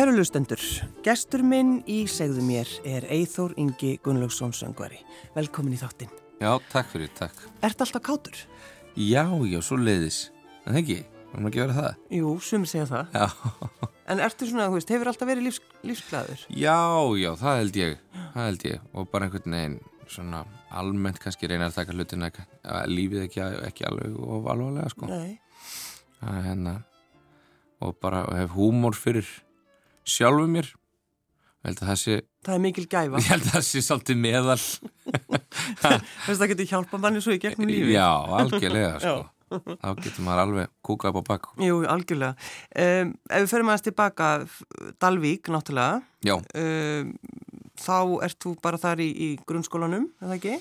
Kæru lustendur, gestur minn í segðu mér er Eithór Ingi Gunnlaugsson söngvari. Velkomin í þáttinn. Já, takk fyrir, takk. Ert alltaf kátur? Já, já, svo leiðis. En ekki, varum ekki verið það? Jú, sumir segja það. Já. En ertu svona, þú veist, hefur alltaf verið lífs, lífsglæður? Já, já, það held ég, það held ég. Og bara einhvern veginn, svona almennt kannski reyna að taka hlutina, lífið ekki, ekki alveg og alvarlega, sko. Nei. Það er hérna, og bara hef húmór fyrir sjálfu mér. Það, sé, það er mikil gæfa. Ég held að það sé svolítið meðal. Það getur hjálpa manni svo í gegnum lífi já, algjörlega sko. þá getur maður alveg kúkað upp á bakk Jú, algjörlega. Um, ef við förum aðeins tilbaka Dalvík, náttúrulega. Um, þá ert þú bara þar í, í grunnskólanum, er það ekki?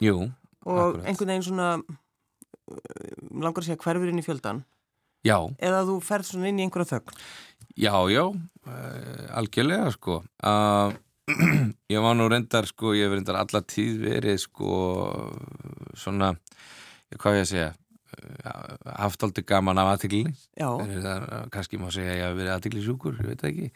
Jú, og akkurat. einhvern veginn svona langar að segja hverfurinn í fjöldan Já. Eða þú ferð svona inn í einhverja þögn? Já, já, uh, algjörlega sko. Uh, ég var nú reyndar sko, ég hef reyndar alla tíð verið sko svona, hvað ég að segja, uh, haft aldrei gaman af aðtiklinni. Já. Kannski má segja að ég hef verið aðtiklisjúkur, ég veit ekki.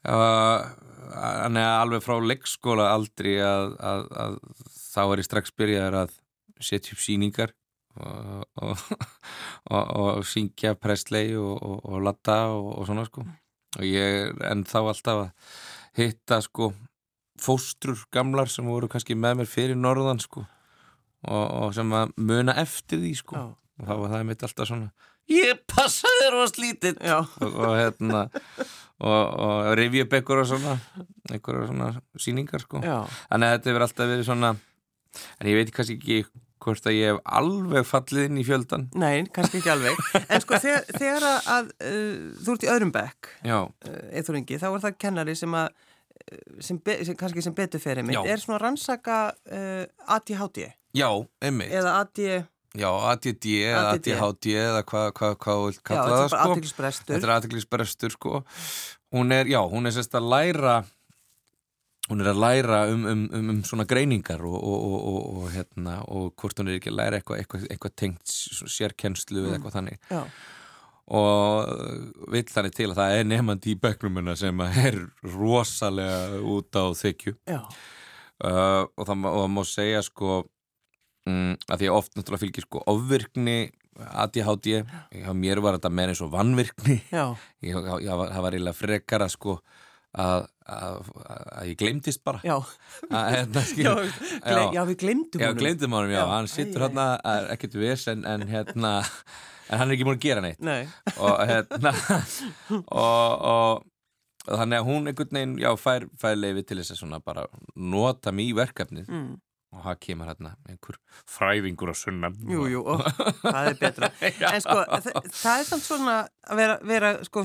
Þannig að alveg frá leggskóla aldrei að, að, að þá er ég strax byrjaðar að setja upp síningar og, og, og, og syngja Presley og Latta og svona sko. Og ég er ennþá alltaf að hitta sko fóstrur gamlar sem voru kannski með mér fyrir norðan sko og sem að muna eftir því sko. Já. og þá var það mitt alltaf svona ég passa þér og slítið og hérna og upp einhverja svona einhverja svona síningar sko. Já. þannig að þetta hefur alltaf verið svona en ég veit kannski ekki hvort að ég hef alveg fallið inn í fjöldan Nei, kannski ekki alveg. En sko þegar, þegar að uh, þú ert í öðrum bekk uh, eithúringi, þá er það kennari sem að uh, sem, be, sem kannski sem betur fyrir mig er svona rannsaka uh, ADHD Já, einmitt. Eða AD Já, ADD eða ADHD eða hvað hva, hva þú vilt kalla það sko. Þetta er aðtiklisbrestur sko. Hún er, já, hún er sérst að læra hún er að læra um, um, um, um svona greiningar og, og, og, og hérna, hvort hún er ekki að læra eitthvað eitthva, eitthva tengt sérkennslu eða mm. eitthvað þannig. Já. og vill þannig til að það er nefnandi í begnumuna sem er rosalega út á þykju. Uh, og það má segja sko um, að því oft náttúrulega fylgir sko ofvirkni ADHD, hjá mér var þetta meira eins og vannvirkni ég, ég, það var eiginlega frekara sko að, ég glemtist bara. Já. Hérna, já, já, já, við glemtum honum. glemtum honum, já, hann sittur hérna ekkert við þess en, en hérna en hann er ekki múin að gera neitt. Nei. og hérna og, og, þannig að hún einhvern veginn, já, fær, fær leiði til þess að svona bara nota mig í verkefnið mm og það kemur hérna einhver fræfingur á sunnan Jú, jú, og það er betra. En sko, það, það er samt svona að vera, vera sko,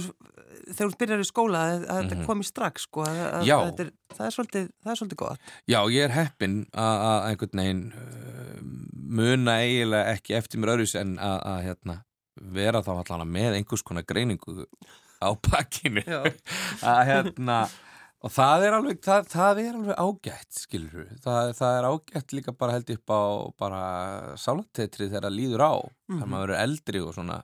þegar þú byrjar í skóla að, að mm -hmm. þetta mhm. komi strax sko, að, að er, það, er svolítið, það er svolítið gott. Já, ég er heppin að einhvern veginn uh, muna eiginlega ekki eftir mér öðruðs en að hérna, vera þá allan með einhvers konar greiningu á pakkinu að hérna Og það er alveg, það, það er alveg ágætt, skilur við. Það, það er ágætt líka bara held upp á bara sálatetri þegar það líður á. Mm -hmm. Þegar maður verður eldri og svona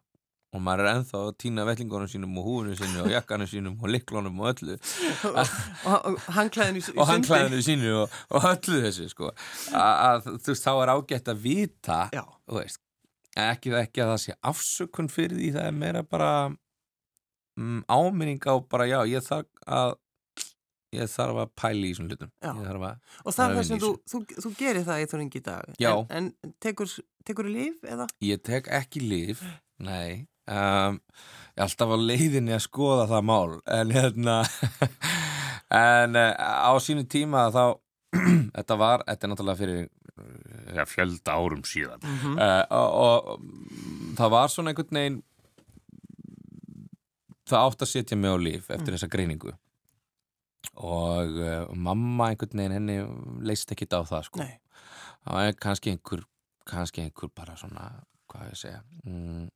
og maður er enþá að týna vellingunum sínum og húinu sínu og jakkanum sínum og liklunum og öllu. og, hangklæðinu sínu. Og hangklæðinu sínu og, og öllu þessu, sko. Að, þú veist, þá er ágætt að vita, Já. þú veist, ekki, ekki að það sé afsökun fyrir því, það er meira bara um, áminning á bara, já, ég þarf að ég þarf að pæli í svona hlutum og það er það sem þú, þú, þú gerir það í þorringi dag Já. en, en tekur þú líf eða? Ég tek ekki líf, nei um, ég er alltaf á leiðinni að skoða það mál en hérna en uh, á sínu tíma þá þetta var, þetta er náttúrulega fyrir ja, fjölda árum síðan mm -hmm. uh, og, og það var svona einhvern veginn það átt að setja mig á líf eftir mm. þessa greiningu og uh, mamma einhvern veginn henni leist ekki á það sko. Það er kannski einhver kannski einhver bara svona hvað ég segja mm,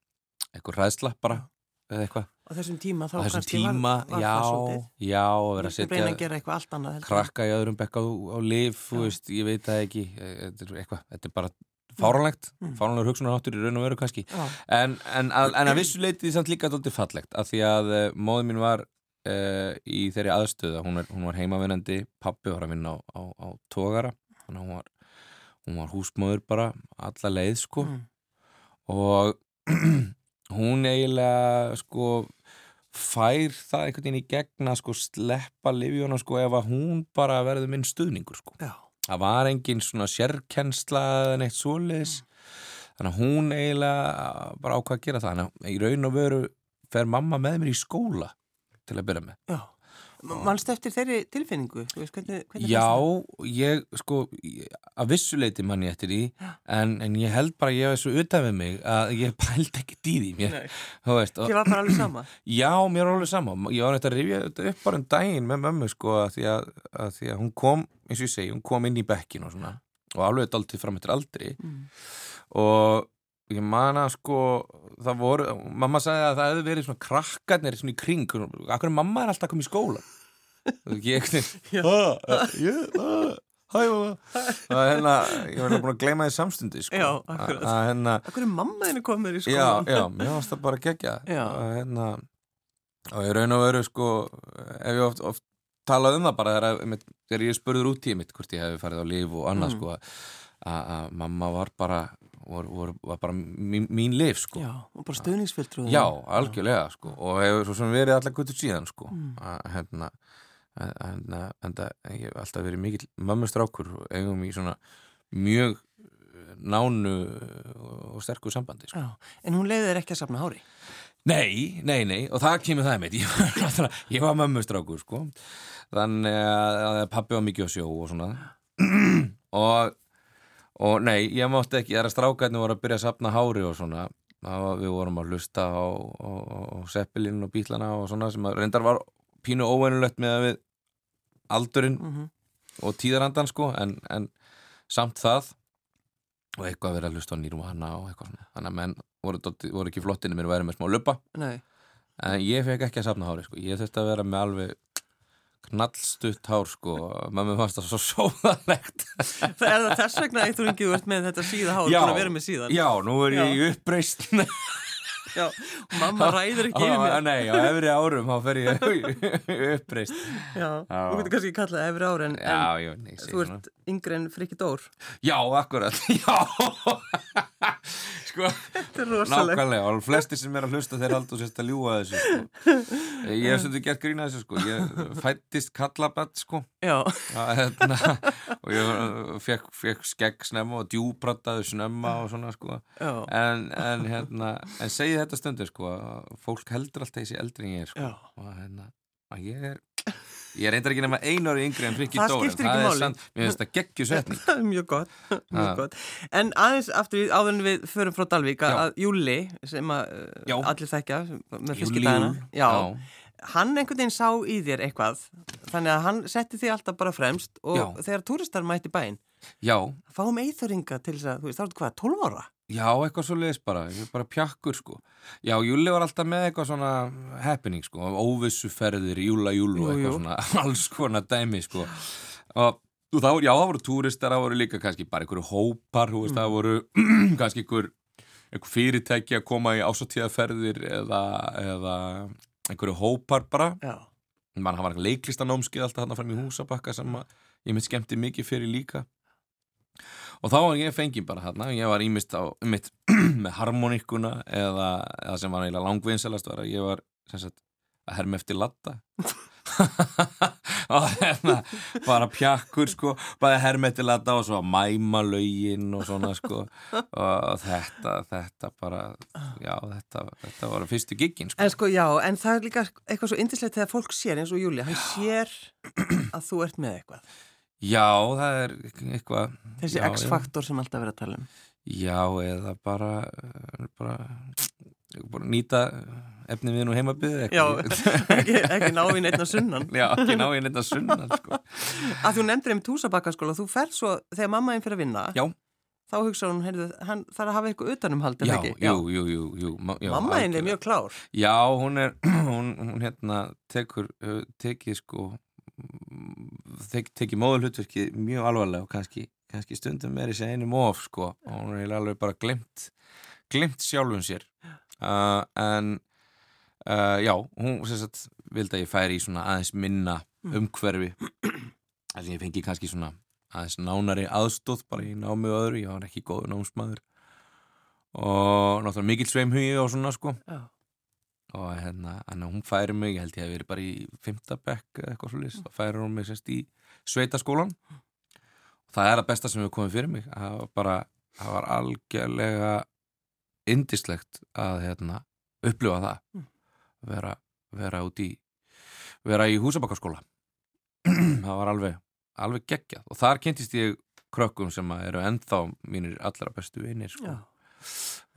einhver ræðsla bara eða eitthvað. Á þessum tíma þá þessum kannski tíma, var, var já, það svolítið. já, vera að setja krakka í öðrum bekka á, á lif veist, ég veit það ekki þetta er, eitthvað, þetta er bara fáranlegt mm. fáranlegur hugsunarháttur í raun og veru kannski. En, en, en, en að vissu leiti því samt líka doldið fallegt af því að uh, móðin mín var uh, í þeirri aðstöða, hún, er, hún var heimavinnandi pappi var að vinna á, á, á tógara hún var, hún var húsmóður bara alla leið sko mm. og hún eiginlega sko fær það einhvern veginn í gegna sko sleppa Livjóna sko ef að hún bara verður minn stuðningur sko Já. það var engin svona sérkennsla eða neitt svoleis mm. þannig að hún eiginlega bara ákvað að gera það þannig að í raun og veru fer mamma með mér í skóla til að byrja með. Já. Mannst eftir þeirri tilfinningu? Veist, hvernig, hvernig Já, ég sko að vissuleiti mann ég eftir því en, en ég held bara að ég hef svo utan við mig að ég pælt ekki dýði mér veist, Þið var bara alveg sama? Já, mér var alveg sama. Ég var eitthvað að rifja þetta upp bara um daginn með mömmu sko að því að, að, því að hún kom eins og ég segi, hún kom inn í bekkin og svona og alveg þetta alltaf fram eftir aldri. Mm. og ég man að sko það voru, mamma sagði að það hefði verið svona krakkarnir svona í kring akkur mamma er alltaf komið í skóla? Ég hæ mamma. Það er hérna, ég var búin að gleyma því samstundi sko. Já, akkurat, hérna, akkur er mammaðinu komið í skóla já, já, mér varst það bara gegja og hérna og ég raun og veru sko ef ég oft, oft talað um það bara þegar, ég spurður út í mitt hvort ég hefði farið á líf og annað mm. sko að mamma var bara var, var, var bara mín, mín liv sko. Já, og bara stöðningsfiltru Já, algjörlega sko og hefur svo sem verið allar guttur síðan sko mm. að hérna en, það hefur alltaf verið mikil mömmustrákur og eigum í svona mjög eh, nánu og sterkur sambandi sko. Já, en hún leiði þér ekki að sapna hári? Nei, nei, nei og það kemur það með ég var, var mömmustrákur sko þannig að pappi var mikið á sjó og svona og og nei, ég mátti ekki, það er að strákarnir voru að byrja að sapna hári og svona var, við vorum að hlusta á, á, á Seppelin og Bílana og svona sem reyndar var pínu óveinulegt með að við aldurinn mm -hmm. og tíðarandan sko en, en samt það og eitthvað að vera að hlusta á Nýrvana og eitthvað svona þannig að menn voru, voru ekki flottinu mér að vera með smá lupa nei. en ég fekk ekki að sapna hári sko, ég þurfti að vera með alveg knallstutt hár sko. Maður fannst það svo sóðanlegt Það er það þess vegna eitt og ringið vart með þetta síða hár já, að vera með síðan. Já, nú er ég í uppreist Já, mamma ræður ekki yfir mér. Nei, á efri árum þá fer ég uppreist Já, þú getur kannski kallað efri ár en, já, já, nei, þú ert yngre en frikið dór. Já, akkurat. Já sko, Nákvæmlega, og flesti sem er að hlusta þeir haldur sérst að ljúa þessu sko. Ég hef svolítið gert grína þessu sko. Ég fættist kallabatt sko. Já. Hérna, Og ég fekk, fekk skegg snemma og djúbrataðu snemma og svona sko. En, en hérna, en segi þetta stundir sko Fólk heldur alltaf þessi eldri en ég er sko. Já. og hérna, að ég er Ég reyndar ekki nema einu ári yngri en Frikki Dóren. Það skiptir ekki máli. Mér finnst það geggjus setning. Það er mjög gott, mjög gott. En aðeins aftur í áðurinn við förum frá Dalvík að, að Júli, sem að Já. allir þekkja með fiskidagana. Já. Hann einhvern veginn sá í þér eitthvað, þannig að hann setti því alltaf bara fremst og Já. þegar túristar mætti bæinn, fáum eithöringa til þess að, þú veist, þá er þetta hvað, 12 ára? Já, eitthvað svo leiðis bara, bara pjakkur sko. Já, Júli var alltaf með eitthvað svona happening sko, óvissuferðir, júla, júlu eitthvað svona, alls konar dæmi sko. Og þá, já, það voru túristar, það voru líka kannski bara einhverju hópar, þú veist, mm. það voru kannski einhver, einhver fyrirtæki að koma í ásáttíðaferðir eða, eða einhverju hópar bara. Já. Man, eitthvað leiklistanómskið alltaf hann fram í húsabakka sem ég mitt skemmti mikið fyrir líka og þá var ég fengið bara hérna ég var ímist á mitt með harmoníkuna eða, eða sem var eiginlega langvinnselast var að ég var sagt, að herma eftir latta og hérna bara pjakkur sko bara latta og svo að mæma laugin og svona sko. Og þetta, þetta bara já, þetta, þetta var fyrstu giggin sko. En sko já, en það er líka eitthvað svo indislegt þegar fólk sér eins og Júlia, hann sér að þú ert með eitthvað Já, það er eitthvað Þessi X-faktor sem alltaf verið að tala um. Já, eða bara, bara, bara nýta efnið við nú heimabið Já, ekki, ekki ná í neittna sunnan. Já, ekki ná í neittna sunnan sko. Að þú nefndir um túsabakkaskóla þú ferð svo, þegar mamma einn fyrir að vinna Já. Þá hugsa hún, heyrðu, hann þarf að hafa eitthvað utanumhald Já, jú, jú, jú, jú já, Mamma einn er mjög klár. Já, hún er, hún, hún hérna tekur, tekið sko tek, tekið móðulhutverki mjög alvarlega og kannski, kannski stundum er þessi einu móf sko. Og hún er alveg bara glemt glemt sjálfum sér. Uh, en uh, já, hún sagt, vildi að ég færi í svona aðeins minna mm. umhverfi. Þess að ég fengi kannski svona aðeins nánari aðstóð bara í námi og öðru, ég var ekki góð námsmaður. Og náttúrulega mikill sveimhugi og svona sko. Já. Og hérna, hún færi mig, ég held ég að veri bara í fymtabekk eða eitthvað svolítið, mm. þá færi hún mig sérst í sveitaskólan og það er að besta sem hefur komið fyrir mig. Það var bara, það var algjörlega indislegt að hérna, upplifa það. Mm. vera, vera út í vera í húsabakarskóla það var alveg, alveg geggjað. Og þar kynntist ég krökkum sem eru ennþá mínir allra bestu vinir sko.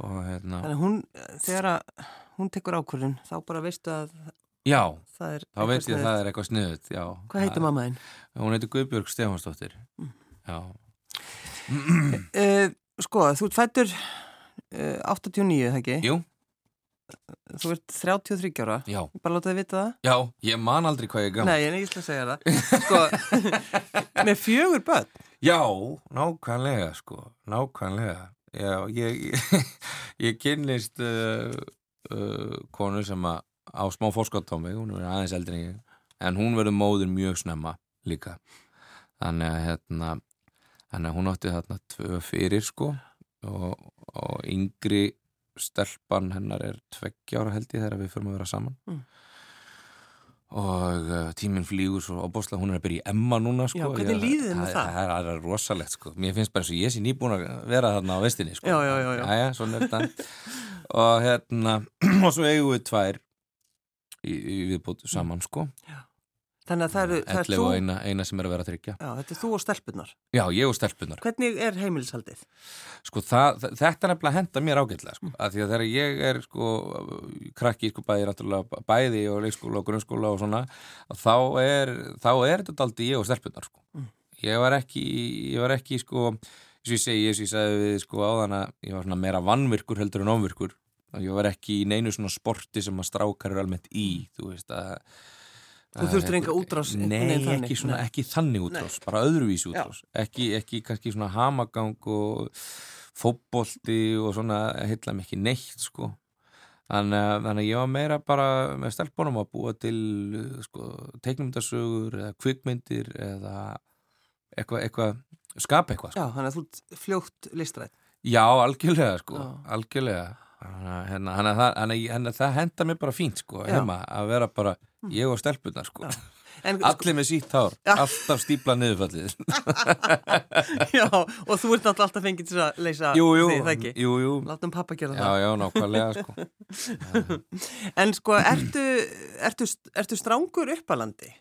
Og hérna. Þannig hún, þegar að hún tekur ákvörðun, þá bara veistu að Já, þá veit ég að það er eitthvað sniðut Hvað heitir mammaðinn? Hún heitir Guðbjörg Stefansdóttir mm. Já. Uh, Sko, þú fættur uh, 89, það ekki? Jú. Þú ert 33 ára. Já. Bara láta þið vita það? Já, ég man aldrei hvað ég gaman Nei, ég er ekki að segja það. Sko, með fjögur börn? Já, nákvæmlega sko Nákvæmlega Já, ég, ég, ég kynnist uh, uh, konu sem að á smá fórskott á mig, hún er aðeins eldri en en hún verður móður mjög snemma líka þannig að hérna hún átti þarna tvö fyrir sko og, og yngri stelpan hennar er tveggjára held ég þegar við förum að vera saman mm. Og uh, tíminn flýgur svo óbúslega, hún er að byrja í Emma núna sko. Já, hvernig líðið með það? Það er rosalegt sko, mér finnst bara eins og ég sé nýbúin að vera þarna á vestinni sko Já, já, já, já. Æja, svona er þetta og hérna, og svo eigum við tvær í, í viðbútu saman sko Já. Þannig að það eru það er þú eina, eina sem er að vera að tryggja Já, þetta er þú og stelpunar Já, ég og stelpunar Hvernig er heimilishaldið? Sko, það, þetta er nefnilega að henda mér ágætlega sko, mm. því að þegar ég er sko krakki, sko, bæði náttúrulega bæði og leikskóla og grunnskóla og svona þá er, þá er þetta aldrei ég og stelpunar sko mm. Ég var ekki, ég var ekki sko, eins og ég segi, eins og ég sagði við sko áðan að ég var svona meira vannvirkur heldur en ofvirkur ég var ekki í neinu svona sporti sem að strákar eru almennt í þú veist að Þú þurftur enga útrás Nei, ekki, svona, ekki þannig útrás, bara öðruvísi útrás. Ekki, ekki kannski svona hamagang og fóbolti og svona heitla mikið neitt sko. Þannig, þannig að ég var meira bara með stelpunum að búa til sko, teiknumdarsögur eða kvikmyndir eða eitthvað eitthva, skapa eitthvað sko. Já, þannig að þú fljótt listrætt Já, algjörlega sko, Já. algjörlega. Hérna, hann að það, henda mér bara fínt sko, heima, að vera bara. Ég og stelpunar sko. en, allir sko, með sítt hár, ja. alltaf stípla niðurfallið Já, og þú ert alltaf fengið til að leysa jú, jú, því, það ekki? Jú, jú Látum pappa gera já, það Já, já, nákvæmlega sko. En sko, ertu, ertu, ertu strángur uppalandi?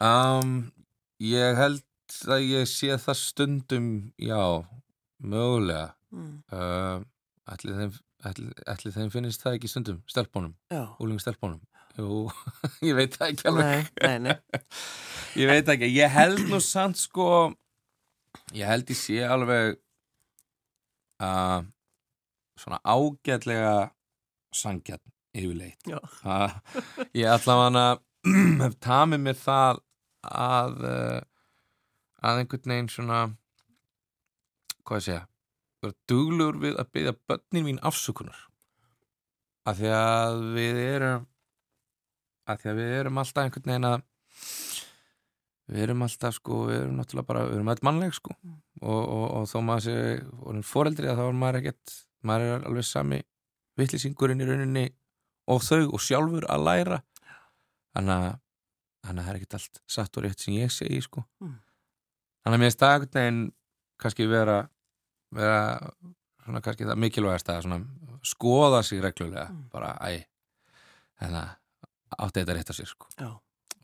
Um, ég held að ég sé það stundum já, mögulega mm. uh, Allir þeim Ætli þeim finnist það ekki stundum, stelpunum, úling stelpunum. Jú, ég veit það ekki alveg. Nei, nei, nei. ég veit ekki, ég held nú samt sko, ég held ég sé alveg að uh, svona ágætlega sangjarn yfirleitt. Uh, ég hana, hef tamið mér það að, uh, að einhvern veginn svona, hvað ég segja, vera duglur við að byggja börnin mín afsökunar af því að við erum af því að við erum alltaf einhvern veginn að við erum alltaf sko, við erum náttúrulega bara við erum alltaf mannleg sko mm. og, og, og þó maður sé fóreldri að þá er maður ekkert maður er alveg sami vittlýsingurinn í rauninni og þau og sjálfur að læra þannig að það er ekkert allt satt og rétt sem ég segi sko mm. þannig að mér er staðagundin kannski vera vera svona kannski það mikilvægast að skoða sig reglulega mm. bara æ hérna, átti þetta rétt að sér sko. Já,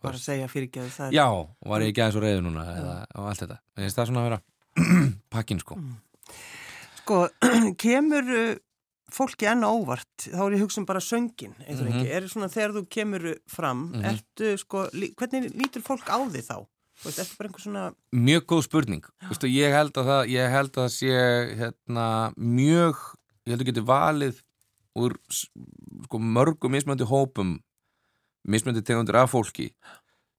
bara að segja fyrirgeðu það Já, var ég ekki aðeins og reyðu núna eða, og allt þetta, en það er svona að vera pakkin sko mm. Sko, kemur uh, fólki enna óvart, þá er ég hugsun um bara söngin, eitthvað mm -hmm. ekki, er svona þegar þú kemur fram, -hmm. ertu sko hvernig lítur fólk á því þá? Veist, svona... Mjög góð spurning Vistu, ég, held það, ég held að það sé hérna, mjög ég held að geti valið úr sko, mörgum mismöndi hópum mismöndi tegundir af fólki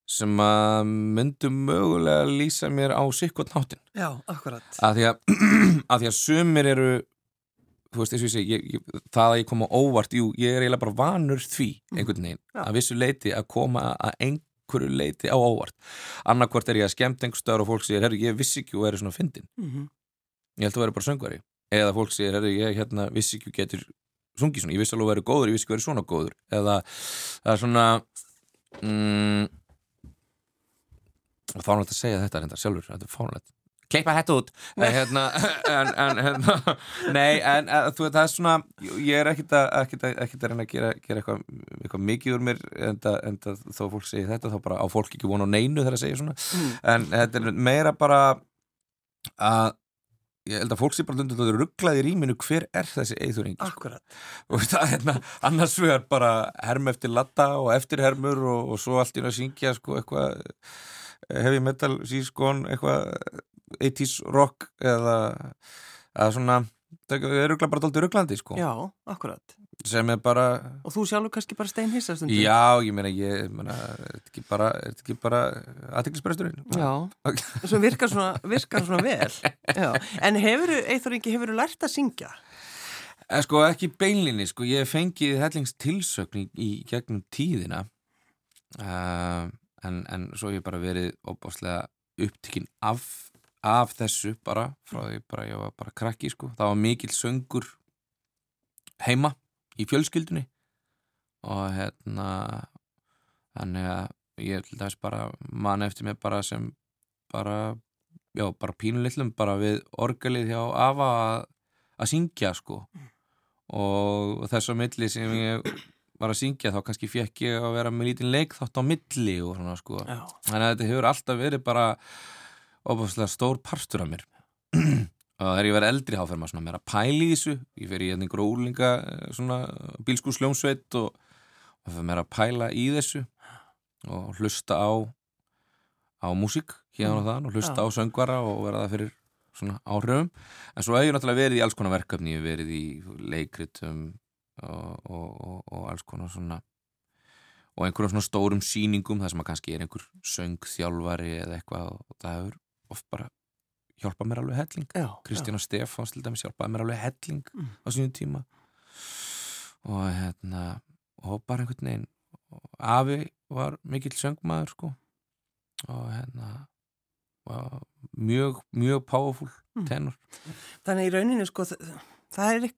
sem að myndu mögulega lýsa mér á sikkot náttin Já, akkurat að því að, að því að sumir eru þú veist, og ég segi það að ég koma óvart, jú, ég er eiginlega bara vanur því, mm. einhvern veginn, mm. að vissu leiti að koma að einhverju leiti á óvart annarkvort er ég að skemmt einhver stöður og fólk segir, herru, ég vissi ekki og er svona fyndin mm -hmm. ég held að vera bara söngvari eða fólk segir, herru, ég hérna vissi ekki og getur sungið svona, ég vissi alveg að vera góður ég vissi að vera svona góður eða það er svona mm, náttúrulega að segja þetta reyndar sjálfur, þetta er fánulegt kleipa hættu út. Hérna, en, en, hérna, nei, en þú veit, það er svona ég er ekkit að, að reyna að gera, gera eitthvað, eitthvað mikið úr mér en það þó fólk segir þetta þá bara á fólk ekki vonu á neinu þegar það segir svona. Mm. en þetta er meira bara að ég held að fólk sé bara lundur að það eru rugglaði í rýminu hver er þessi eithurring sko. og það er hérna annars vegar bara herm eftir latta og eftirhermur og, og svo allt í hún að syngja sko eitthvað heavy metal, sískon, eitthvað 80's rock eða, eða svona það er ruggla bara doldið rugglandi sko. Já, akkurat sem er bara Og þú sjálfur kannski bara steinhissa stundum? Já, ég meina, ég meina, er þetta ekki bara bara aðtiklisbresturinn Já, sem virkar svona virkar svona vel. Já. En hefur, ekki, hefur þú lært að syngja? En sko, ekki beinlinni, sko ég fengið hellingstilsökning í gegnum tíðina uh, en, en svo ég bara verið óbáslega upptikinn af, af þessu bara frá því bara ég var bara krakki sko. Það var mikil söngur heima í fjölskyldunni. Og hérna þannig að ég held að bara man eftir mig bara sem bara, já, bara pínulillum bara við orgelið hjá Ava að, að syngja sko. Og þess að milli sem ég var að syngja þá kannski fekk ég að vera með lítinn leik þátt á milli og svona sko. Já. þannig að þetta hefur alltaf verið bara óbúslega stór parstur af mér og þegar ég verið eldri þá fer maður svona meira pæli í þessu ég fer í einhverju úrlinga svona bílskúsljómsveit og það fer meira að pæla í þessu og hlusta á á músík hérna og mm. þann og hlusta Já. á söngvara og vera það fyrir svona áhrifum en svo hefur ég náttúrulega verið í alls konar verkefni ég hef verið í leikritum og, og, og alls konar svona og einhverjum svona stórum síningum það sem að kannski er einhver söngþjálfari eða eitthvað og það hefur oft bara hjálpað mér alveg helling. Kristján og Stefáns til dæmis hjálpaði mér alveg helling mm. á sínum tíma. Og hérna og bara einhvern veginn Afi var mikill söngmaður sko. Og hérna var mjög, mjög powerful mm. tenor. Þannig í rauninu sko það er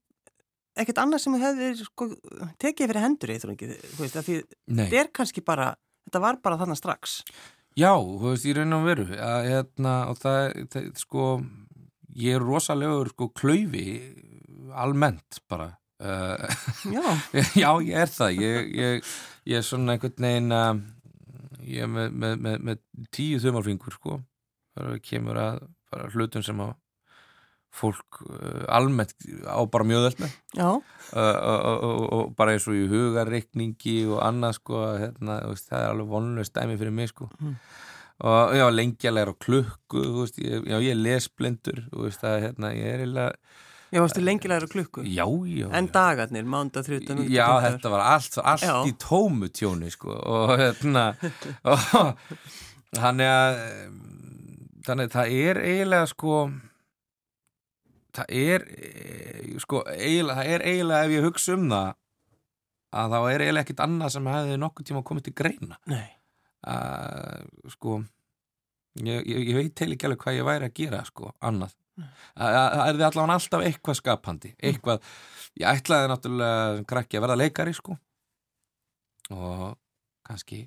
ekkert annað sem hefur sko, tekið fyrir hendur í Íþróngi því þetta er kannski bara þetta var bara þannig strax Já, þú veist, ég raun og veru að, hérna, og það, það, sko ég er rosalegur sko klöyfi almennt bara. Uh, já. já, ég er það. Ég, ég, ég er svona einhvern veginn uh, ég er með, með, með, með tíu þumarfingur sko. Það kemur að hlutum sem að fólk uh, almennt á bara mjög öll með uh, og bara eins og í hugarreikningi og annað sko hérna, veist, það er alveg vonuleg stæmi fyrir mig sko mm. og já, lengjalega á klukku veist, ég, já, ég er lesblindur veist, það, hérna, ég er eiginlega Já, varstu lengilegar á klukku? Já, já. En dagarnir, mánda, þrjutan? Já, þetta var allt, allt í tómu tjóni, sko, og hérna, og þannig að, þannig að það er eiginlega, sko, það er eh, sko, eiginlega, það er eiginlega ef ég hugsa um það að þá er eiginlega ekkit annað sem hefði nokkur tíma komið til greina. Uh, sko ég, ég, ég veit heil ekki alveg hvað ég væri að gera sko, annað. Það er því allavega alltaf eitthvað skapandi? Mm. eitthvað, ég ætlaði náttúrulega krakki að verða leikari sko. Og kannski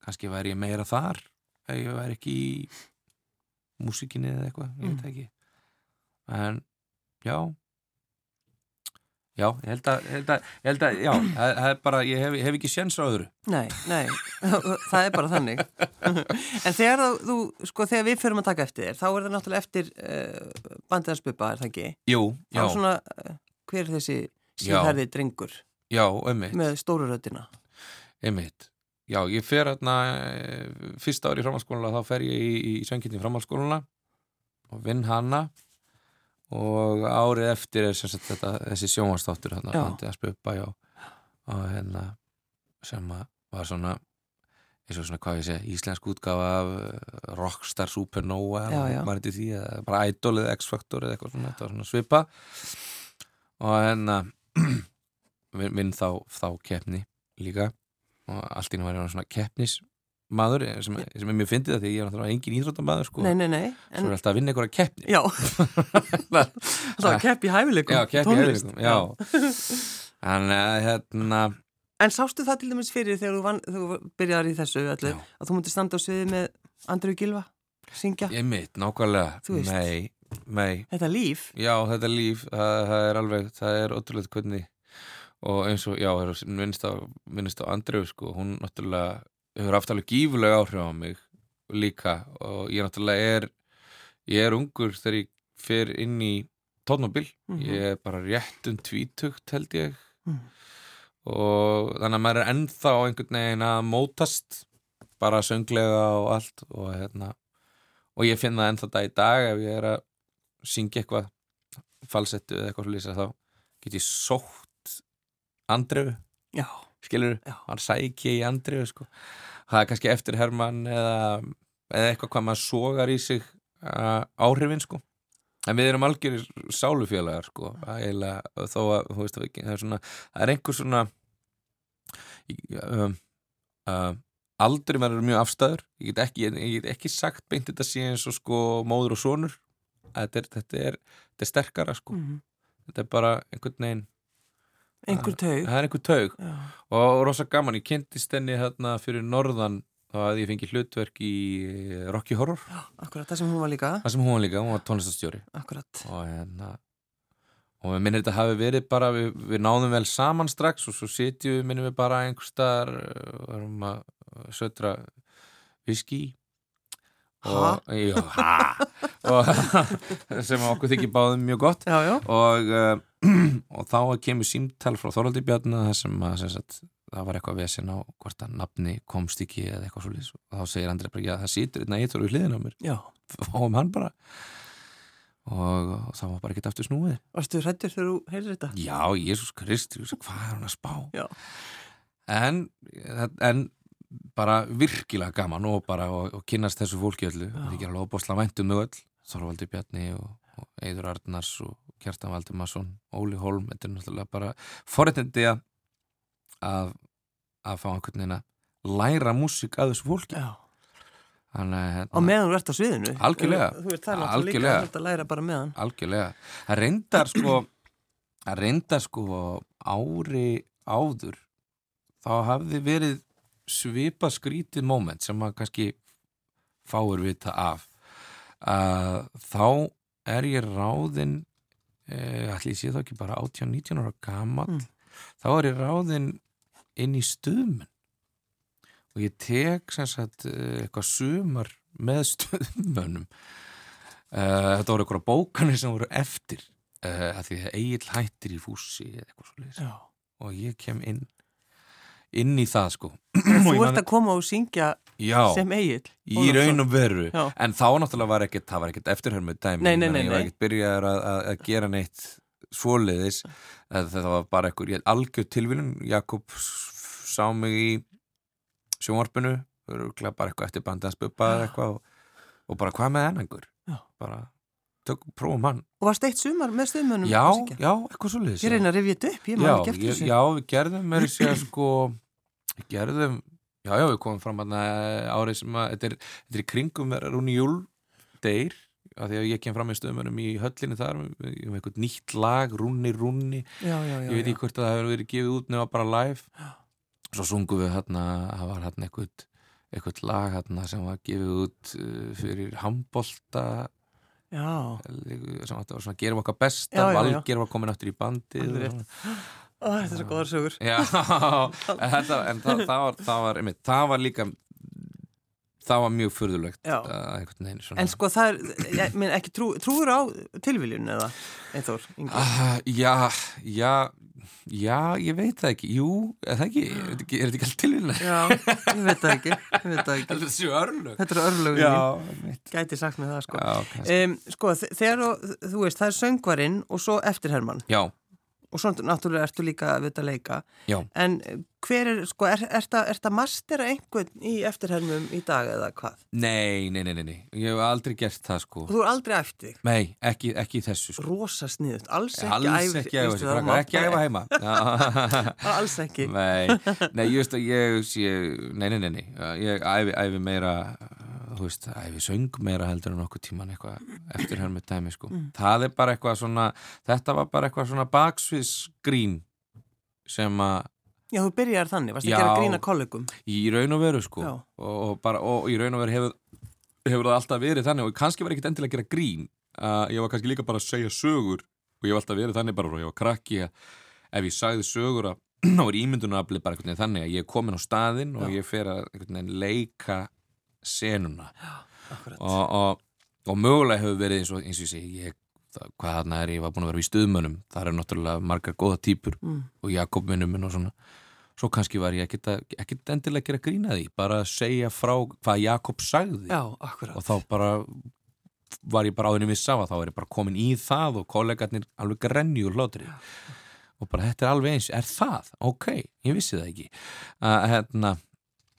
kannski væri ég meira þar ef ég væri ekki í músikinni eða eitthvað, ég veit mm. ekki. En já Já, ég held að, held að, held að já, það er bara, ég hef, hef ekki séns á öðru. Nei, nei, það er bara þannig. en þegar þú, sko, þegar við förum að taka eftir þér, þá er það náttúrulega eftir uh, bandiðarspupa, er það ekki? Jú, já. Svona, uh, hver er þessi síðherði drengur? Já, einmitt. Með stóruröðina? Einmitt. Já, ég fer hérna, eh, fyrsta ári í framhaldsskóluna, þá fer ég í, í söngkynni framhaldsskóluna og vinn hana og árið eftir er sagt, þetta, þessi og hérna sem var svona eins og svona hvað ég segja, íslensk útgafa af eh, Rockstar Supernova maður eitthvað því, bara Idol eða X-Factor eða eitthvað svona, var svona svipa. Og hérna vinn vin þá, þá keppni líka. Og allt í náttúrulega svona keppnismadur sem, sem er mjög fyndið því ég er náttúrulega engin íþróttamadur sko. Nei, nei, nei en... Svo er alltaf að vinna einhverja keppni. Já, það var kepp í hæfileikum Já, kepp í hæfileikum, já. Þannig að hérna En sástu það til dæmis fyrir þegar þú, van, þú byrjar í þessu öllu, að þú mútti standa á sviði með Andrið Gilva, syngja? Ég mitt, nákvæmlega, nei, nei. Þetta líf. Já, þetta líf, það, það er alveg, það er ótrúlega hvernig og eins og, já, minnst á, á Andrið, sko, hún náttúrulega hefur haft alveg gífulega áhrif á mig líka og ég náttúrulega er ég er ungur þegar ég fer inn í tónmobil, mm -hmm. ég er bara rétt um tvítugt held ég. Mm. og þannig að maður er ennþá einhvern veginn að mótast bara sönglega og allt og hérna. Og ég finna ennþá það í dag ef ég er að syngja eitthvað falsettu eða eitthvað slúðis þá get ég sótt andröfu skilur, Já. hann sækja í andröfu sko. það er kannski eftir Herman eða, eða eitthvað hvað maður sogar í sig uh, áhrifin sko en við erum algjör sálufélagar sko Ægilega, þó að veist, það, er svona, það er einhver svona um, uh, aldrei verður mjög afstæður ég get ekki, ég get ekki sagt beint þetta og sko móður og sonur þetta er, þetta er, þetta er sterkara sko mm -hmm. þetta er bara einhvern veginn einhver taug. það er einhver taug. Já. og rosa gaman, ég kynntist henni hérna fyrir norðan þá að ég fengi hlutverk í Rocky Horror. Já, akkurat, það sem hún var líka. Það sem hún var líka, hún var tónlistastjóri akkurat. Og hérna og við minnum þetta hafi verið bara við, við náðum vel saman strax og svo sitjum við minnum við bara einhver staðar og varum að södra viski og, já, og sem okkur þykir báðum mjög gott. Já, já. Og, uh, og þá kemur símtæl frá Þorvaldi Bjarni það sem að sagt, það var eitthvað vesin á hvort að nafni komst ekki eða eitthvað svolítið og þá segir Andrei bara já það sýtur einna eitt orðu hliðin á mér. Fáum hann bara. Og, og það var bara ekkert aftur snúið. Varstu hrættir þegar þú heyrðir þetta? Já, Jésús Kristi, hvað er hann að spá? Já. En, en bara virkilega gaman og bara og, og kynast þessu fólki öllu. Það er alveg óbúslega væntum þau öll. Þorvaldi Bjarni og, og Eidur Arnars og Kjartan Valdimarsson, Óli Holm þetta er náttúrulega bara forrættindi að að fá einhvern veginn að læra músík að þessu fólki. Þannig, hérna, og meðan þú ert á sviðinu. Algjörlega, þú ert það náttúrulega líka að algjörlega, það reyndar sko það reyndar sko ári áður þá hafði verið svipa skrítið moment sem maður kannski fáur vita af. Uh, þá er ég ráðinn uh, allir sé þá ekki bara 18-19 ára gaman mm. þá er ég ráðinn inn í stuðmun og ég tek sagt, uh, eitthvað sumar með stuðmunum uh, þetta voru eitthvað bókanir sem voru eftir uh, að því að eigin hættir í fúsi og ég kem inn inn í það sko. Þú ert að koma og syngja já, sem eigil í raun og veru. Já. en þá náttúrulega var ekkert, það var ekkert eftirhörmið dæmi, nei, nei, nei, ég var ekkert byrjaður að, að, gera neitt svoliðis það var bara ekkur algjör tilvílun, Jakob sá mig í sjónvarpinu. Bara eitthvað eftir spuppa eitthvað og, og bara hvað með ennangur bara tök, prófum hann. Og varst eitt sumar með stöðmönum? Já, já, eitthvað svolítið Ég reyna að rifja þetta upp, ég maður ekki eftir þessu. Já, við gerðum með þessi að sko gerðum, já, já, við komum fram árið sem að þetta er, þetta er í kringum rúni júl degir af því að ég kem fram með stöðmönum í höllinu þar um eitthvað nýtt lag, rúni, rúni já, já, já, ég veit ekki hvort að það hefur verið gefið út nefna bara live. Svo sungum við hérna, það var hérna eitthvað eitthvað lag hérna sem var gefið út uh, fyrir handbolta. Sem átti að gera okkar besta valger var komin áttur í bandi Ó, þetta er svo góðar sögur Já, þetta, en það, það, var, það, var, einmitt, það var líka það var mjög fyrðulegt En sko það er ég, minn, ekki trú, trúur á tilviljun eða einþór uh, Já, já Já, ég veit það ekki, jú, er það ekki, er þetta ekki, ekki alltaf tilvíðlega? Já, ég veit það ekki, veit það ekki. Þetta er svo örlug. Þetta er örlug, ég gæti sagt með það, sko. Já, um, sko, þegar þú veist, það er söngvarinn og svo eftirherman. Já. Og svo náttúrulega ertu líka að vita að leika. Já. en hver er, sko, er, er þetta mastera einhvern í eftirhermum í dag eða hvað? Nei, nei, nei, nei, ég hef aldrei gert það sko. Og þú er aldrei eftir? Nei, ekki, ekki þessu sko. Rosa sniðut, alls ekki Alls ekki, æf, veistu, ekki, ekki æfa heima. Alls ekki. Nei, nei, ég að ég sé, nei, nei, nei, nei. Ég æfi meira þú veist, æfi söng meira heldur en okkur tíman eitthvað eftir hörmið tæmi sko. Mm. Það er bara eitthvað svona, þetta var bara eitthvað svona baksviðsgrín sem að Já, þú byrjar þannig, varst það að gera grína kollegum? Í raun og veru sko og, og, bara, og í raun og veru hefur, hefur það alltaf verið þannig og kannski var ekkit endilega að gera grín uh, ég var kannski líka bara að segja sögur og ég var alltaf verið þannig bara og ég var krakki að ef ég sagði sögur að þá er ímyndunaflið bara veginn þannig að ég er komin á staðin og Já. ég fer að leika senuna. Og, og, og mögulega hefur verið eins og eins og ég segi ég, það, hvað þarna er, ég var búin að vera í stuðmönum það eru náttúrulega margar góða týpur mm. og Jakob minnum minn og svona. Svo kannski var ég ekkert endilega ekki að grína því, bara að segja frá hvað Jakob sagði. Já, og þá bara var ég bara á þenni missa þá er ég bara komin í það og kollegarnir alveg grenni úr hlótri og bara þetta er alveg eins, er það? Ok, ég vissi það ekki. Að hérna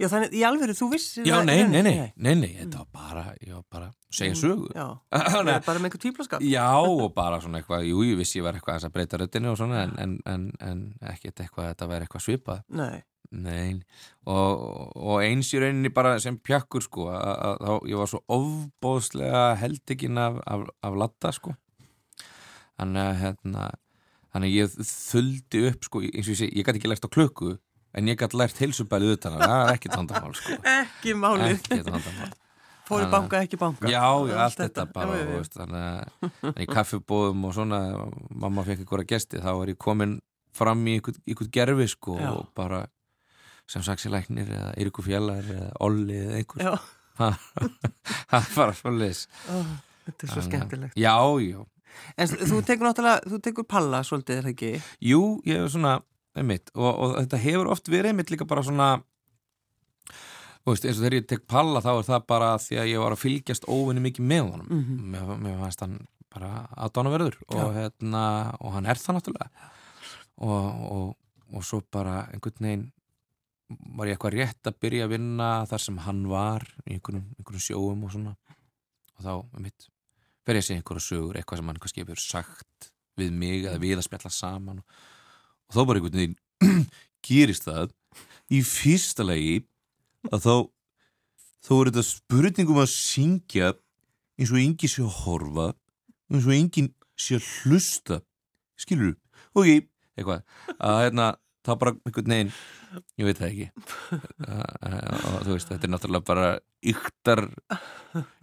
Já, þannig í alveg þú vissir Já, nei, nei, nei, nei, nei, þetta var bara, ég var bara að segja sögu. Já, það bara með einhver típlaskap. Já, og bara svona eitthvað, jú, ég vissi ég var eitthvað að breyta röttinu og svona, en, en, en, en ekkert eitthvað að þetta væri eitthvað svipað. Nei. Nei, og, og eins í rauninni bara sem pjakkur, sko, að þá, ég var svo ofbóðslega heldikinn af, af, af latta, sko. Þannig að, hérna, þannig að ég þuldi upp, sko, eins og ég segi, ég gæti ekki lært á klöku en ég gæti lært heilsubælið utan að það er ekki tandamál sko. ekki málið. Ekki tandamál fóri banka, ekki banka. Já, já allt þetta, þetta. bara já, veist, þannig að í kaffibóðum og svona mamma fekk ykkur að gesti þá er ég komin fram í ykkur gerfi sko já. og bara sem saksileiknir eða Írku Fjallar eða Olli eða einhver. Það var svo lis þetta er svo skemmtilegt. Já, já. En þú tekur náttúrulega, þú tekur palla svolítið, er það ekki? jú, ég er svona einmitt, og, og þetta hefur oft verið einmitt líka bara svona veist, eins og þegar ég tek palla þá er það bara því að ég var að fylgjast óvinni mikið með honum. Mm -hmm. mér, mér fannst hann bara aðdánaverður og, hérna, og hann er það náttúrulega. Og, og svo bara einhvern veginn var ég eitthvað rétt að byrja að vinna þar sem hann var í einhvern, einhvern sjóum og svona. Og þá, einmitt, fer ég að segja einhverju sögur eitthvað sem hann kannski hefur sagt við mig eða við að spjalla saman og og þá bara einhvern veginn gerist það í fyrsta lagi að þá þá er þetta spurningum að syngja eins og enginn sé að horfa eins og enginn sé að hlusta skilur þú? Ok, eitthvað að hérna, það bara einhvern veginn ég veit það ekki. Og þú veist, þetta er náttúrulega bara yktar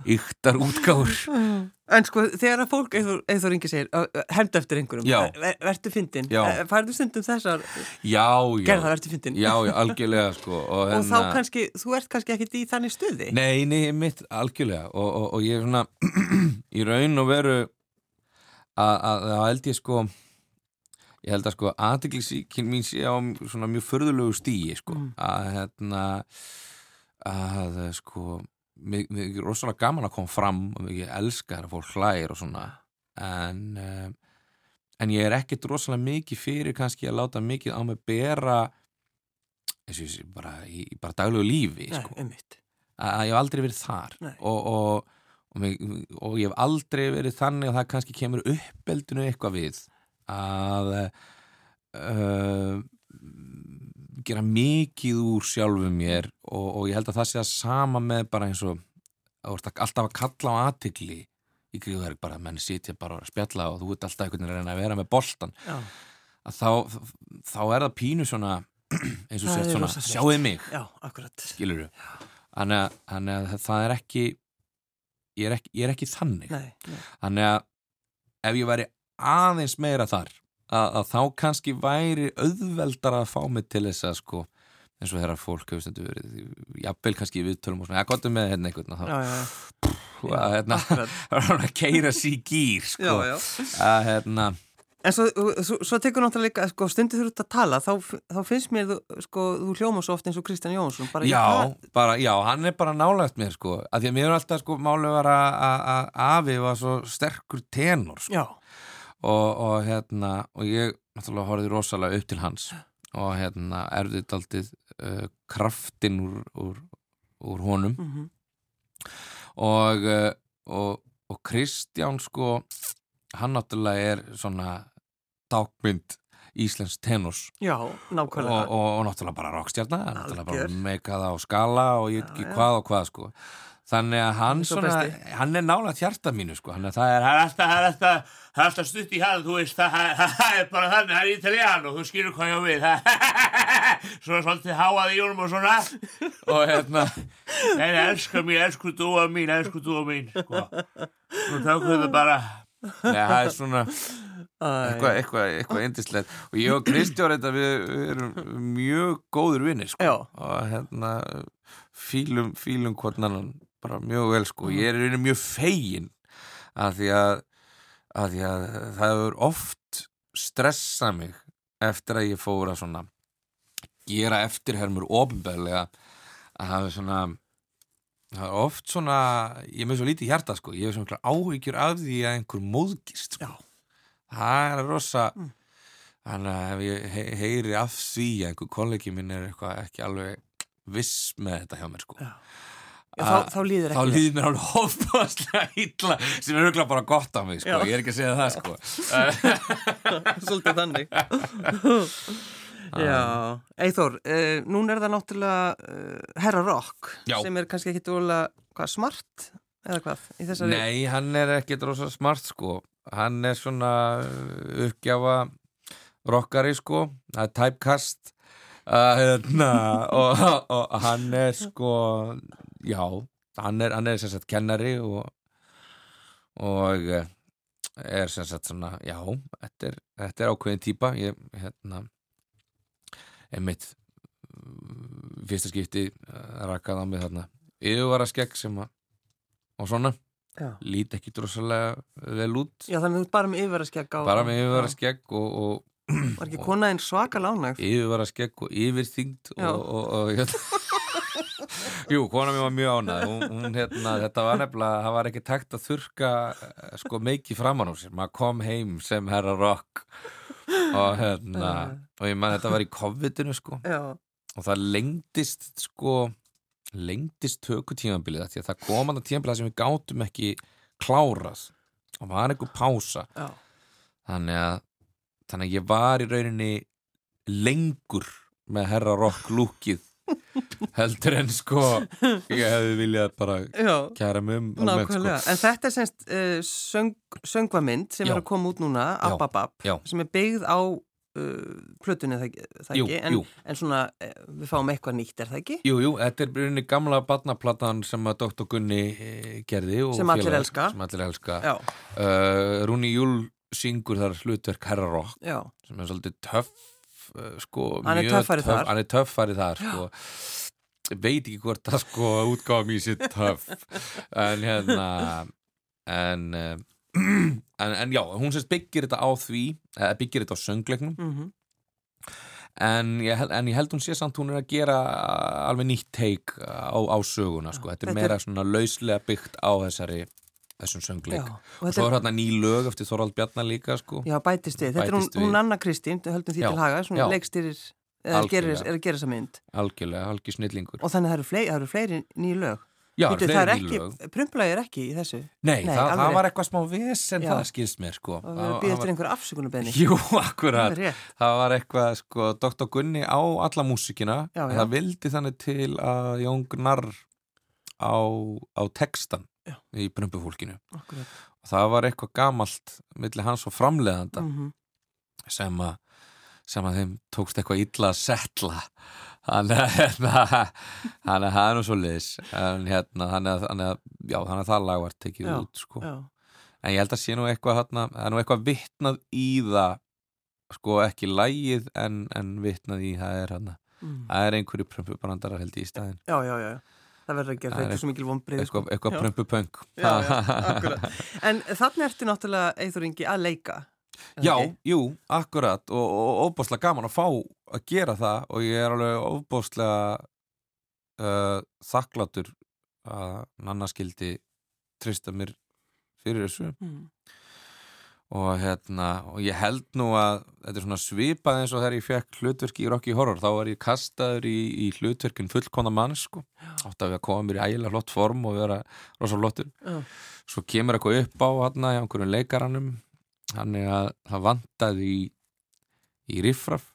yktar útgáður En sko, þegar að fólk, eða þú ringir segir henda eftir einhverjum, ver, verður fyndin færðu stundum þessar gerða verður fyndin já, já, algjörlega sko og, og hennar... þá kannski, þú ert kannski ekkit í þannig stuði. Nei, nei, mitt, algjörlega og, og, og ég er svona í raun og veru að það held ég sko ég held að sko aðdeglisíkinn mín sé á svona mjög förðulegu stíi sko. Mm. að hérna að sko mér er rosalega gaman að koma fram og ég elskar að fólk hlægir og svona. En um, en ég er ekkert rosalega mikið fyrir kannski að láta mikið á mig bera eins og ég sé bara í bara daglegu lífi Nei, sko. að ég hef aldrei verið þar og, og, og, og ég hef aldrei verið þannig að það kannski kemur uppeldinu eitthvað við að uh, gera mikið úr sjálfu mér og, og ég held að það sé að sama með bara eins og alltaf að kalla á aðtikli í gríðverk bara, menn sitja bara að spjalla og þú ert alltaf einhvern veginn að vera með boltan að þá, þá er það pínu svona eins og sért svona, sjáuði mig. Já, skilur þú þannig að það er ekki ég er ekki, ég er ekki þannig. Þannig að ef ég væri aðeins meira þar. Að, að þá kannski væri auðveldar að fá mig til þess að sko eins og þeirra fólk hefur stundu verið jafnvel kannski viðtölum og svona, ég gotum með hérna einhvern já, já, já. að hérna að keira sér gýr sko. já, að hérna. En svo, svo, svo tekur náttúrulega sko, stundið þú út að tala, þá, þá finnst mér sko, þú hljóma svo oft eins og Kristján Jónsson bara já, bara, já, hann er bara nálægt mér sko, af því að mér er alltaf sko málu að afi var svo sterkur tenor sko. Já og, og hérna og ég náttúrulega horfið rosalega upp til hans. Og hérna erfðið aldrei uh, kraftin úr, úr, úr honum. Mm -hmm. og, uh, og og Kristján sko hann náttúrulega er svona dákmynd Íslands tenors. Já, nákvæmlega. Og, og, og náttúrulega bara rockstjarnar náttúrulega bara meikaða á skala og ég veit ekki hvað og hvað sko Þannig að hann, svona, hann er nálat hjarta mínu sko, hann er það er, það er alltaf, það er alltaf, það er alltaf stutt í hann, þú veist, það, það er bara þannig, það er ítalíðan og þú skilur hvað ég á við, svona svolítið háað í jónum og svona. Og hérna, en elskar mér, elsku dúa mín, elsku dúa mín, sko, og þá við bara, neða, það er svona eitthvað, eitthvað, eitthvað indislegt og ég og Kristjórn, þetta við, við erum mjög góður vinnir, sko, og hérna, fílum, fílum hvort annan bara mjög vel sko, ég er einnig mjög fegin að því að, að því að það hefur oft stressað mig eftir að ég fór að svona gera eftirhermur ofinbeglega að það er svona það er oft svona, ég er með svo lítið hjarta sko, ég hef svona áhyggjur af því að einhver móðgist sko. það er rosa mm. þannig að ef ég heyri af því að einhver kollegi minn er eitthvað ekki alveg viss með þetta hjá mér sko. Já þá, þá líður ekki þá líður mér alveg hófbáslega ítla sem er auðvitað bara gott á mig sko. ég er ekki að segja það sko. svolítið þannig. Já. Eithor, uh, núna er það náttúrulega uh, Herra Rock já. sem er kannski ekki dóla smart eða hvað þessari... nei, hann er ekki dóla smart sko. Hann er svona eh, uppgjafa rockari sko. Það er typecast. Uh, hérna, og, og hann er sko já, hann er, hann er sem sagt kennari og, og eh, er sem sagt svona, já, þetta er, þetta er ákveðin týpa, ég, hérna, er mitt mm, fyrsta skipti eh, rakað á mig þarna yfirvara skegg sem að, og svona, lít ekki drosalega vel út. Já, þannig að þú bara með yfirvara skegg á. Bara með yfirvara skegg og, og Var ekki konaðinn svaka lánægt? Yfirvara skegg og yfirþyngd og, og, og hérna Jú, kona mér var mjög ánað hún, hún, hérna, þetta var nefnilega, það var ekki takt að þurka eh, sko meiki framann á sér. Maður kom heim sem herra rock. Og hérna og ég mann þetta var í COVID-inu sko. Já. og það lengdist sko lengdist tökutímanbilið því að það kom að það tímanbilið sem við gátum ekki klárað. Og var einhver pása. Já. þannig að þannig að ég var í rauninni lengur með herra rock lúkið heldur en sko ég hefði viljað bara kæra mig um sko. en þetta er semst uh, söng, söngvamind sem Já. er að koma út núna Ababab, sem er byggð á uh, plötunni það, það jú, ekki en, en svona uh, við fáum eitthvað nýtt er það ekki? Jú, jú, þetta er byrjunni gamla badnaplattan sem að Dr. Gunni eh, gerði sem allir elska, sem allir elska. Uh, Rúni Júl syngur þar hlutverk Herra Rock sem er svolítið töff sko, hann er töffari töff, þar hann er töffari þar sko veit ekki hvort að sko útgáðum í sér töff. En hérna en, en, en já, hún sérst byggir þetta á því byggir þetta á söngleiknum. Mm -hmm. en, ég, en ég held hún sé samt hún er að gera alveg nýtt teik á, á söguna sko, þetta er þetta meira svona lauslega byggt á þessari þessum söngleik. Já, og, og svo er hérna ný lög eftir Þorvald Bjarnar líka sko. Já, bætist við, þetta er hún, hún Anna Kristín höldum því já, til haga, svona leikstýrir er að gera þessa mynd. Algjörlega, algjör snillingur. Og þannig að það eru fleiri, það eru fleiri nýju lög. Já, Býtu, það er ekki, prumplagi er ekki í þessu. Nei, Nei það, það var eitthvað smá viss en Já. það skilst mér sko. Og það býðist til einhver afsökunarbeðni Jú, akkurat, það, það var eitthvað sko, Dr. Gunni á alla músikina já, já. það vildi þannig til að Jón Gnarr á, á textan í prumpufólkinu. Og það var eitthvað gamalt millir hans og framleðanda mm -hmm. sem að sem að þeim tókst eitthvað illa að setla. Þannig að hérna, það er nú svo liðis en hérna þannig að, já, þannig að það lag var tekið já, út sko. en ég held að sé nú eitthvað það er nú eitthvað vittnað í það sko ekki lægið en, en vittnað í það er hérna mm. það er einhverju prömpubrandara held í staðin Já, já, já Það verður að gera. Þetta svo mikil vonbrið Eitthvað, sko. eitthvað prömpupöng En þannig ertu náttúrulega Eithur Ingi að leika Já, okay. jú, akkurat og, og ofbáslega gaman að fá að gera það og ég er alveg ofbáslega uh, þakklátur að nannaskildi trista mér fyrir þessu mm. og hérna, og ég held nú að þetta er svona svipað eins og þegar ég fekk hlutverki í Rocky Horror, þá var ég kastaður í, í hlutverkin fullkona mann sko, átt að við að koma mér í ægilega flott form og vera rosa flottur uh. svo kemur eitthvað upp á hann í einhverjum leikaranum hann er að það vandaði í, í riffraf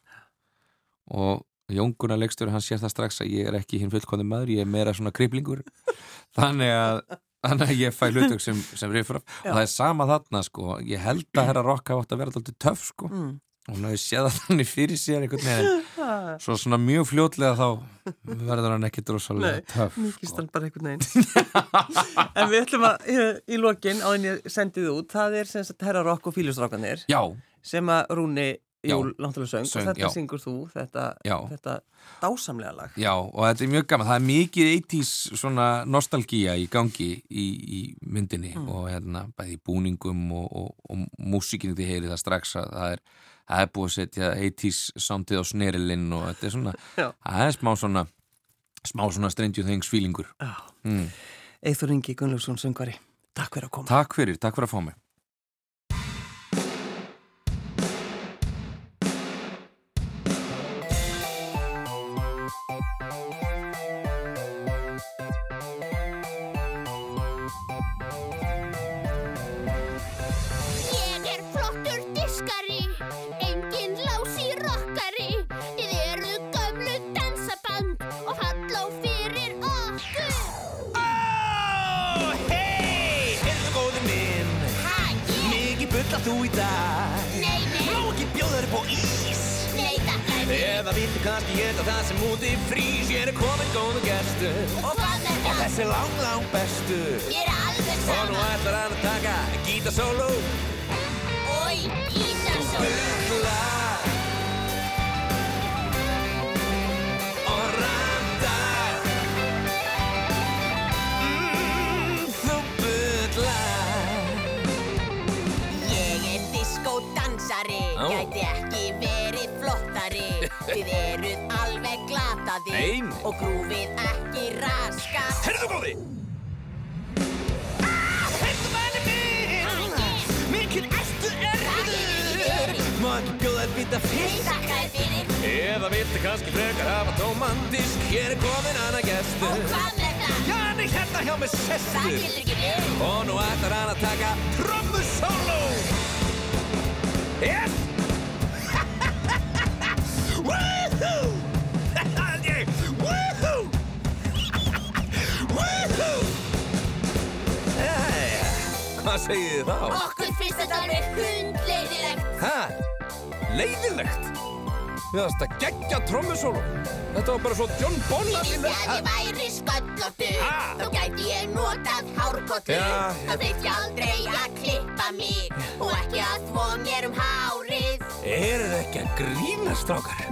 og Jónguna leikstur, hann sér það strax að ég er ekki hinn fullkona maður, ég er meira svona kriplingur. Þannig að Þannig að ég fæ hlutök sem, sem riffraf og það er sama þarna sko. Ég held að herra Rokk hafa átt að vera alltaf töff sko. Mm. Hann hefur séð að þannig fyrir sér einhvern veginn. Svo svona mjög fljótlega þá verður hann ekki drosalega töff Nei, mikið stann sko. bara einhvern veginn. En við ætlum að í, í lokin á þenni sendið út, það er sem sagt herra Rokk og fílusrákanir sem að Rúni Júl, náttúrulega söng, söng og þetta já. syngur þú þetta, þetta dásamlega lag. Já, og þetta er mjög gaman, það er mikið 80's svona nostalgíja í gangi í, í myndinni mm. og hérna bæði búningum og, og, og músíkinu þið heyri það strax að það er, það er búið að setja 80's samtið á snerilinn og þetta er svona það er smá svona smá svona Stranger Things feelingur. Mm. Eithur Ingi Gunnlaugsson söngari, takk fyrir að koma. Takk fyrir, takk fyrir að fá mig í dag? Nei, nei. Má ekki bjóðar upp á ís? Nei, takk, ekki Eða viltu kannski geta það sem úti frýs? Ég er komin góðu gestur Og hvað með það? Og þessi lang, lang bestur Ég er alveg saman Og nú ætlar hann að taka gítasólu Ói, gítasólu gæti ekki verið flottari. Þið eruð alveg glataði Nein. og grúfið ekki raskat. Herðu góði! Ah, Herðu manni minn! Mikið ertu erfiður! Má ekki bjóða þér bita Nei, fisk þakka þér fyrir. Eða viltu kannski frekar hafa tómandisk Hér er komin hana gestur. Og hvað með það? Já, hérna hjá mig verið. Og nú ætlar hann að taka trommusóló. Yes! Hvað segið þið þá? Okkur finnst þetta alveg hundleiðilegt Hæ? Leiðilegt? Við varst að gegja trommusólu Þetta var bara svo John Bon Ég allir vissi að ég væri sköllóttu Ha? Þá gæti ég notað hárkottu Þá þurfti ég aldrei að klippa mig Og ekki að þvó mér um hárið Er það ekki að grína strákar?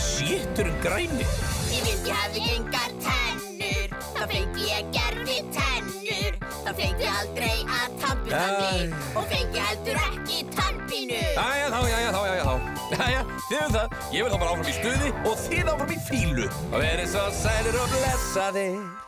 Sétturinn græni Ég vildi ég hefði engar tennur. Þá fengi ég gerfi tennur. Þá fengi aldrei að tampuna mig. Og fengi heldur ekki tannpínu. Jæja þá, jæja þá, jæja þá. Jæja, þið um það. Ég vil þá bara áfram í stuði og þið áfram í fílu Og verið svo sælir og blessaðir